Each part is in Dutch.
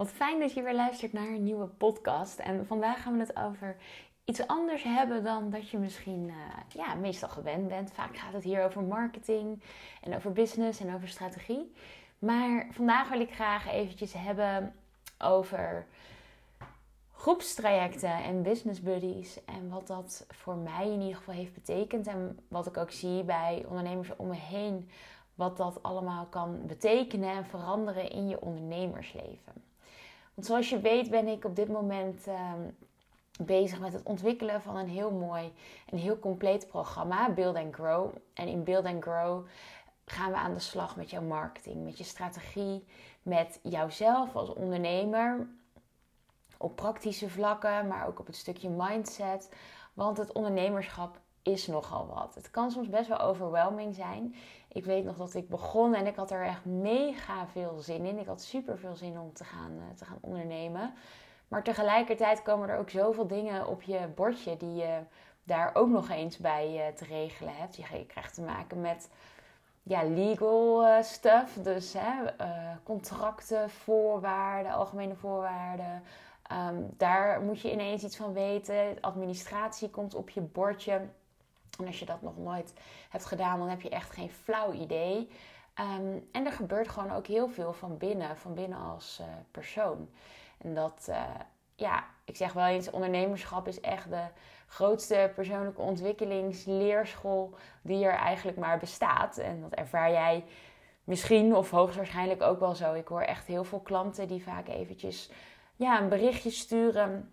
Wat fijn dat je weer luistert naar een nieuwe podcast. En vandaag gaan we het over iets anders hebben dan dat je misschien uh, ja, meestal gewend bent. Vaak gaat het hier over marketing en over business en over strategie. Maar vandaag wil ik graag eventjes hebben over groepstrajecten en business buddies. En wat dat voor mij in ieder geval heeft betekend. En wat ik ook zie bij ondernemers om me heen. Wat dat allemaal kan betekenen en veranderen in je ondernemersleven. Zoals je weet ben ik op dit moment ehm, bezig met het ontwikkelen van een heel mooi en heel compleet programma, Build and Grow. En in Build and Grow gaan we aan de slag met jouw marketing, met je strategie, met jouzelf als ondernemer op praktische vlakken, maar ook op het stukje mindset. Want het ondernemerschap is nogal wat. Het kan soms best wel overwhelming zijn. Ik weet nog dat ik begon en ik had er echt mega veel zin in. Ik had super veel zin om te gaan, eh, te gaan ondernemen. Maar tegelijkertijd komen er ook zoveel dingen op je bordje die je daar ook nog eens bij uh, te regelen hebt. Je krijgt te maken met ja, legal uh, stuff. Dus hè, contracten, voorwaarden, algemene voorwaarden. Um, daar moet je ineens iets van weten. Administratie komt op je bordje. En als je dat nog nooit hebt gedaan, dan heb je echt geen flauw idee. Ehm, en er gebeurt gewoon ook heel veel van binnen, van binnen als uh, persoon. En dat, uh, ja, ik zeg wel eens, ondernemerschap is echt de grootste persoonlijke ontwikkelingsleerschool die er eigenlijk maar bestaat. En dat ervaar jij misschien of hoogstwaarschijnlijk ook wel zo. Ik hoor echt heel veel klanten die vaak eventjes ja, een berichtje sturen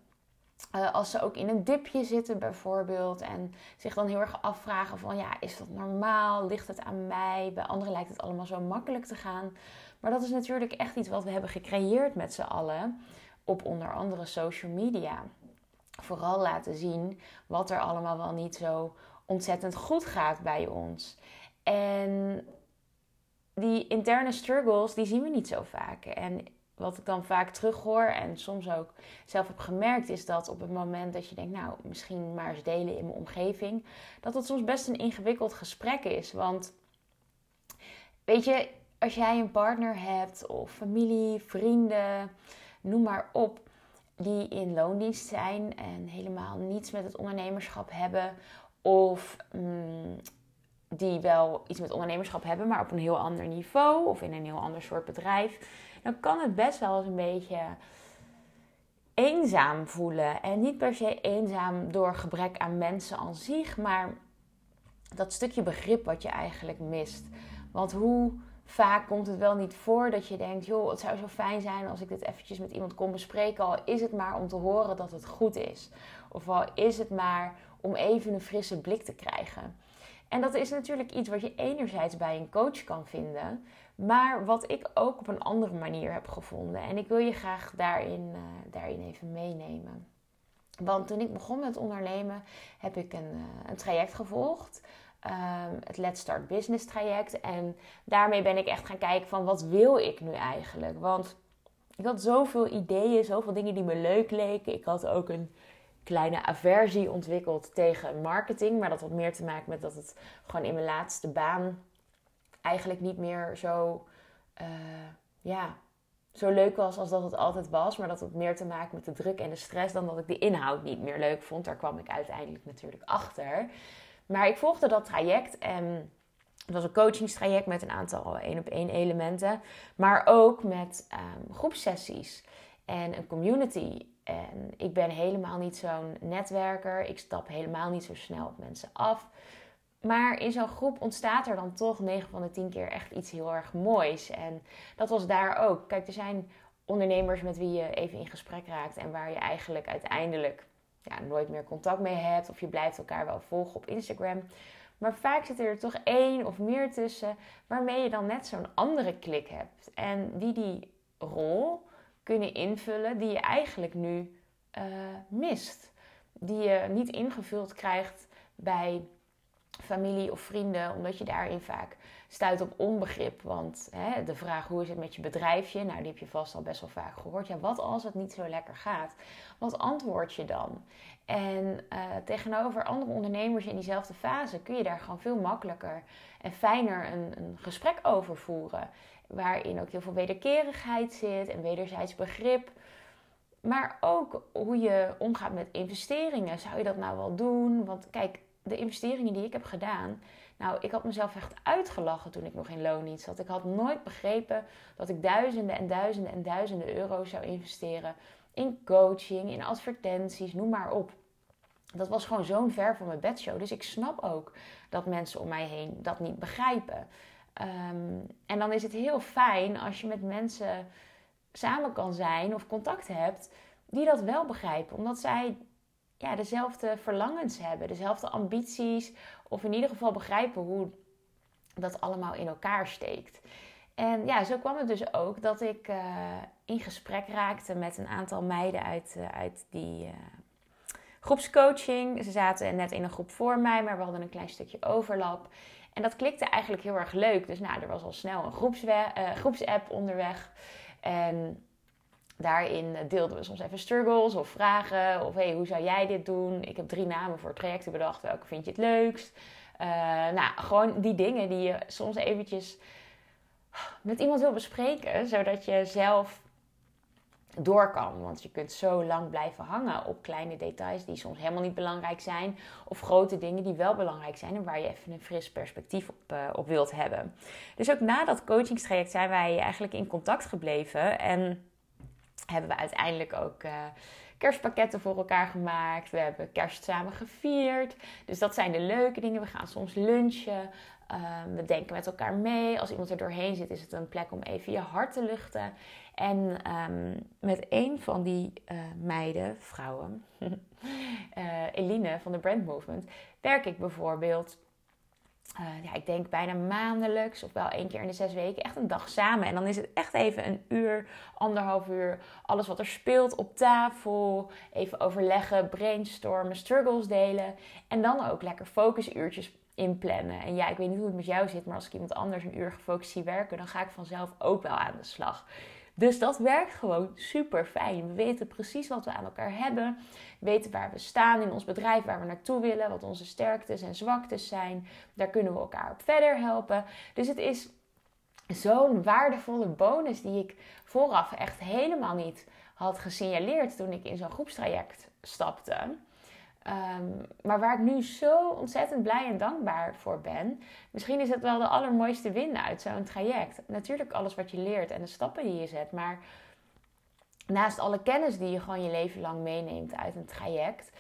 uh, als ze ook in een dipje zitten bijvoorbeeld en zich dan heel erg afvragen van ja, is dat normaal? Ligt het aan mij? Bij anderen lijkt het allemaal zo makkelijk te gaan. Maar dat is natuurlijk echt iets wat we hebben gecreëerd met z'n allen op onder andere social media. Vooral laten zien wat er allemaal wel niet zo ontzettend goed gaat bij ons. En die interne struggles, die zien we niet zo vaak. En wat ik dan vaak terughoor en soms ook zelf heb gemerkt, is dat op het moment dat je denkt, nou, misschien maar eens delen in mijn omgeving, dat het soms best een ingewikkeld gesprek is. Want weet je, als jij een partner hebt of familie, vrienden, noem maar op, die in loondienst zijn en helemaal niets met het ondernemerschap hebben, of mm, die wel iets met ondernemerschap hebben, maar op een heel ander niveau of in een heel ander soort bedrijf dan kan het best wel eens een beetje eenzaam voelen. En niet per se eenzaam door gebrek aan mensen aan zich, maar dat stukje begrip wat je eigenlijk mist. Want hoe vaak komt het wel niet voor dat je denkt: joh, het zou zo fijn zijn als ik dit eventjes met iemand kon bespreken. Al is het maar om te horen dat het goed is. Of al is het maar om even een frisse blik te krijgen. En dat is natuurlijk iets wat je enerzijds bij een coach kan vinden, maar wat ik ook op een andere manier heb gevonden. En ik wil je graag daarin, uh, daarin even meenemen. Want toen ik begon met ondernemen, heb ik een, uh, een traject gevolgd. Um, het Let's Start Business traject. En daarmee ben ik echt gaan kijken van wat wil ik nu eigenlijk? Want ik had zoveel ideeën, zoveel dingen die me leuk leken. Ik had ook een kleine aversie ontwikkeld tegen marketing. Maar dat had meer te maken met dat het gewoon in mijn laatste baan eigenlijk niet meer zo, uh, ja, zo leuk was als dat het altijd was. Maar dat had meer te maken met de druk en de stress dan dat ik de inhoud niet meer leuk vond. Daar kwam ik uiteindelijk natuurlijk achter. Maar ik volgde dat traject en het was een coachingstraject met een aantal één op één elementen. Maar ook met um, groepsessies en een community. En ik ben helemaal niet zo'n netwerker. Ik stap helemaal niet zo snel op mensen af. Maar in zo'n groep ontstaat er dan toch 9 van de 10 keer echt iets heel erg moois. En dat was daar ook. Kijk, er zijn ondernemers met wie je even in gesprek raakt en waar je eigenlijk uiteindelijk ja, nooit meer contact mee hebt. Of je blijft elkaar wel volgen op Instagram. Maar vaak zit er toch één of meer tussen waarmee je dan net zo'n andere klik hebt. En die die rol kunnen invullen die je eigenlijk nu uh, mist. Die je niet ingevuld krijgt bij familie of vrienden, omdat je daarin vaak stuit op onbegrip. Want hè, de vraag hoe is het met je bedrijfje, nou die heb je vast al best wel vaak gehoord. Ja, wat als het niet zo lekker gaat? Wat antwoord je dan? En uh, tegenover andere ondernemers in diezelfde fase kun je daar gewoon veel makkelijker en fijner een, een gesprek over voeren. Waarin ook heel veel wederkerigheid zit en wederzijds begrip. Maar ook hoe je omgaat met investeringen. Zou je dat nou wel doen? Want kijk, de investeringen die ik heb gedaan. Nou, ik had mezelf echt uitgelachen toen ik nog in loondienst zat. Ik had nooit begrepen dat ik duizenden en duizenden en duizenden euro's zou investeren in coaching, in advertenties, noem maar op. Dat was gewoon zo'n ver van mijn bedshow. Dus ik snap ook dat mensen om mij heen dat niet begrijpen. Ehm, en dan is het heel fijn als je met mensen samen kan zijn of contact hebt die dat wel begrijpen. Omdat zij ja, dezelfde verlangens hebben, dezelfde ambities. Of in ieder geval begrijpen hoe dat allemaal in elkaar steekt. En ja, zo kwam het dus ook dat ik uh, in gesprek raakte met een aantal meiden uit, uh, uit die uh, groepscoaching. Ze zaten net in een groep voor mij, maar we hadden een klein stukje overlap. En dat klikte eigenlijk heel erg leuk. Dus nou, er was al snel een groepsapp onderweg. En daarin deelden we soms even struggles of vragen. Of hey, hoe zou jij dit doen? Ik heb drie namen voor trajecten bedacht. Welke vind je het leukst? nou, gewoon die dingen die je soms eventjes met iemand wil bespreken, zodat je zelf door kan. Want je kunt zo lang blijven hangen op kleine details die soms helemaal niet belangrijk zijn. Of grote dingen die wel belangrijk zijn en waar je even een fris perspectief op, uh, op wilt hebben. Dus ook na dat coachingstraject zijn wij eigenlijk in contact gebleven. En hebben we uiteindelijk ook. Uh, kerstpakketten voor elkaar gemaakt. We hebben kerst samen gevierd. Dus dat zijn de leuke dingen. We gaan soms lunchen. Um, we denken met elkaar mee. Als iemand er doorheen zit, is het een plek om even je hart te luchten. En um, met een van die uh, meiden, vrouwen, uh, Eline van de Brand Movement, werk ik bijvoorbeeld. Uh, ja, ik denk bijna maandelijks of wel één keer in de zes weken echt een dag samen. En dan is het echt even een uur, anderhalf uur, alles wat er speelt op tafel. Even overleggen, brainstormen, struggles delen. En dan ook lekker focusuurtjes inplannen. En ja, ik weet niet hoe het met jou zit, maar als ik iemand anders een uur gefocust zie werken, dan ga ik vanzelf ook wel aan de slag. Dus dat werkt gewoon super fijn. We weten precies wat we aan elkaar hebben. We weten waar we staan in ons bedrijf, waar we naartoe willen, wat onze sterktes en zwaktes zijn. Daar kunnen we elkaar op verder helpen. Dus het is zo'n waardevolle bonus die ik vooraf echt helemaal niet had gesignaleerd toen ik in zo'n groepstraject stapte. Ehm, maar waar ik nu zo ontzettend blij en dankbaar voor ben. Misschien is het wel de allermooiste win uit zo'n traject. Natuurlijk alles wat je leert en de stappen die je zet. Maar naast alle kennis die je gewoon je leven lang meeneemt uit een traject.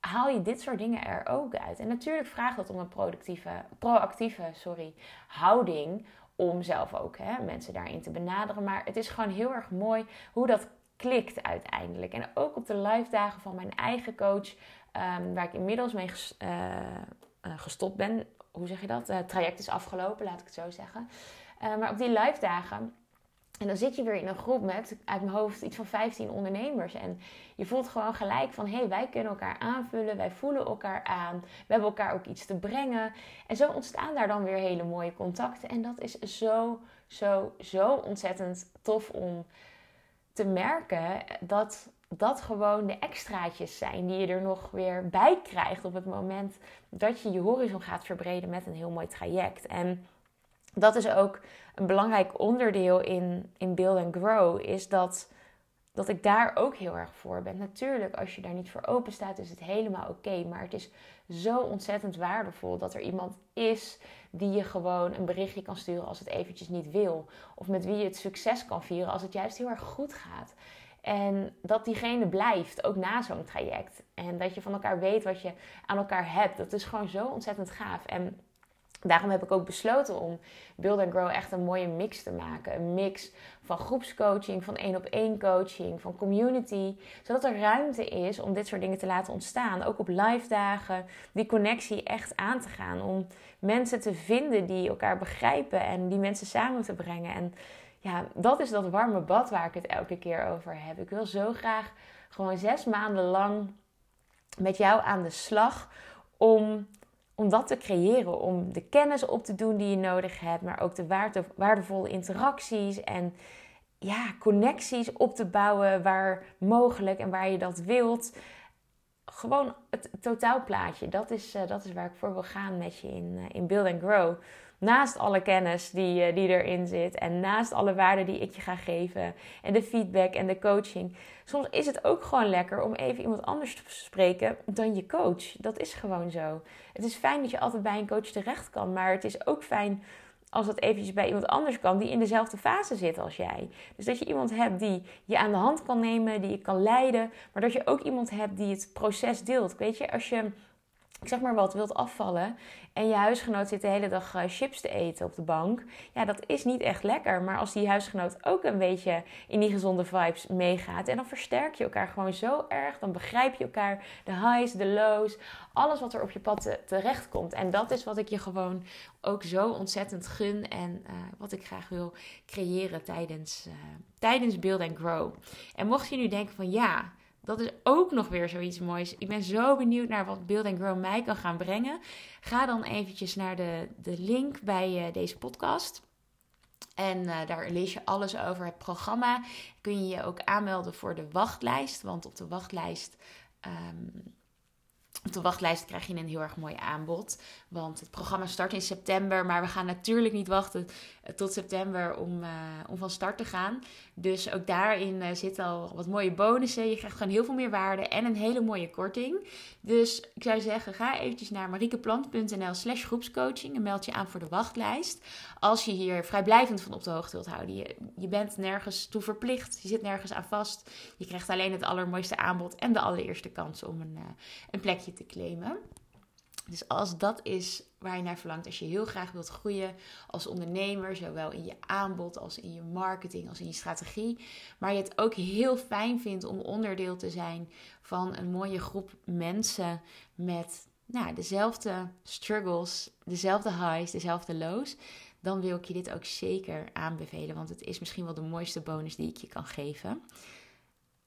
Haal je dit soort dingen er ook uit. En natuurlijk vraagt dat om een productieve, proactieve sorry, houding. Om zelf ook hè, mensen daarin te benaderen. Maar het is gewoon heel erg mooi hoe dat klikt uiteindelijk. En ook op de live dagen van mijn eigen coach Ehm, waar ik inmiddels mee uh, gestopt ben. Hoe zeg je dat? Het traject is afgelopen, laat ik het zo zeggen. Maar op die live dagen. En dan zit je weer in een groep met uit mijn hoofd iets van 15 ondernemers. En je voelt gewoon gelijk van hé, hey, wij kunnen elkaar aanvullen, wij voelen elkaar aan, we hebben elkaar ook iets te brengen. En zo ontstaan daar dan weer hele mooie contacten. En dat is zo, zo, zo ontzettend tof om te merken dat dat gewoon de extraatjes zijn die je er nog weer bij krijgt op het moment dat je je horizon gaat verbreden met een heel mooi traject. En dat is ook een belangrijk onderdeel in, in Build and Grow, is dat, dat ik daar ook heel erg voor ben. Natuurlijk, als je daar niet voor open staat, is het helemaal oké. maar het is zo ontzettend waardevol dat er iemand is die je gewoon een berichtje kan sturen als het eventjes niet wil. Of met wie je het succes kan vieren als het juist heel erg goed gaat. En dat diegene blijft, ook na zo'n traject. En dat je van elkaar weet wat je aan elkaar hebt. Dat is gewoon zo ontzettend gaaf. En daarom heb ik ook besloten om Build and Grow echt een mooie mix te maken. Een mix van groepscoaching, van één op één coaching, van community. Zodat er ruimte is om dit soort dingen te laten ontstaan. Ook op live dagen, die connectie echt aan te gaan. Om mensen te vinden die elkaar begrijpen en die mensen samen te brengen. En ja, dat is dat warme bad waar ik het elke keer over heb. Ik wil zo graag gewoon zes maanden lang met jou aan de slag om, om dat te creëren. Om de kennis op te doen die je nodig hebt, maar ook de waarde, waardevolle interacties en ja, connecties op te bouwen waar mogelijk en waar je dat wilt. Gewoon het totaalplaatje. Dat is, uh, dat is waar ik voor wil gaan met je in, uh, in Build and Grow. Naast alle kennis die, uh, die erin zit en naast alle waarden die ik je ga geven en de feedback en de coaching, soms is het ook gewoon lekker om even iemand anders te spreken dan je coach. Dat is gewoon zo. Het is fijn dat je altijd bij een coach terecht kan, maar het is ook fijn als dat eventjes bij iemand anders kan die in dezelfde fase zit als jij. Dus dat je iemand hebt die je aan de hand kan nemen, die je kan leiden, maar dat je ook iemand hebt die het proces deelt. Weet je, als je ik zeg maar wat, wilt afvallen en je huisgenoot zit de hele dag eh, chips te eten op de bank, ja, dat is niet echt lekker. Maar als die huisgenoot ook een beetje in die gezonde vibes meegaat en dan versterk je elkaar gewoon zo erg, dan begrijp je elkaar, de highs, de lows, alles wat er op je pad terecht komt. En dat is wat ik je gewoon ook zo ontzettend gun en uh, wat ik graag wil creëren tijdens, uh, tijdens Build and Grow. En mocht je nu denken van ja, dat is ook nog weer zoiets moois. Ik ben zo benieuwd naar wat Build and Grow mij kan gaan brengen. Ga dan eventjes naar de, de link bij uh, deze podcast. En uh, daar lees je alles over het programma. Kun je je ook aanmelden voor de wachtlijst. Want op de wachtlijst um, op de wachtlijst krijg je een heel erg mooi aanbod. Want het programma start in september. Maar we gaan natuurlijk niet wachten eh, tot september om, uh, om van start te gaan. Dus ook daarin uh, zitten al wat mooie bonussen. Je krijgt gewoon heel veel meer waarde en een hele mooie korting. Dus ik zou zeggen, ga eventjes naar mariekeplant.nl slash groepscoaching. En meld je aan voor de wachtlijst. Als je hier vrijblijvend van op de hoogte wilt houden. Je, je bent nergens toe verplicht. Je zit nergens aan vast. Je krijgt alleen het allermooiste aanbod en de allereerste kans om een, een plekje te claimen. Dus als dat is waar je naar verlangt, als je heel graag wilt groeien als ondernemer, zowel in je aanbod als in je marketing als in je strategie, maar je het ook heel fijn vindt om onderdeel te zijn van een mooie groep mensen met nou, dezelfde struggles, dezelfde highs, dezelfde lows, dan wil ik je dit ook zeker aanbevelen, want het is misschien wel de mooiste bonus die ik je kan geven.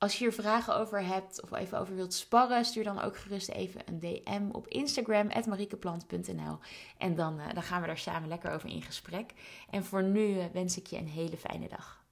Als je hier vragen over hebt of even over wilt sparren, stuur dan ook gerust even een DM op Instagram, mariekeplant.nl. En dan, uh, dan gaan we daar samen lekker over in gesprek. En voor nu uh, wens ik je een hele fijne dag.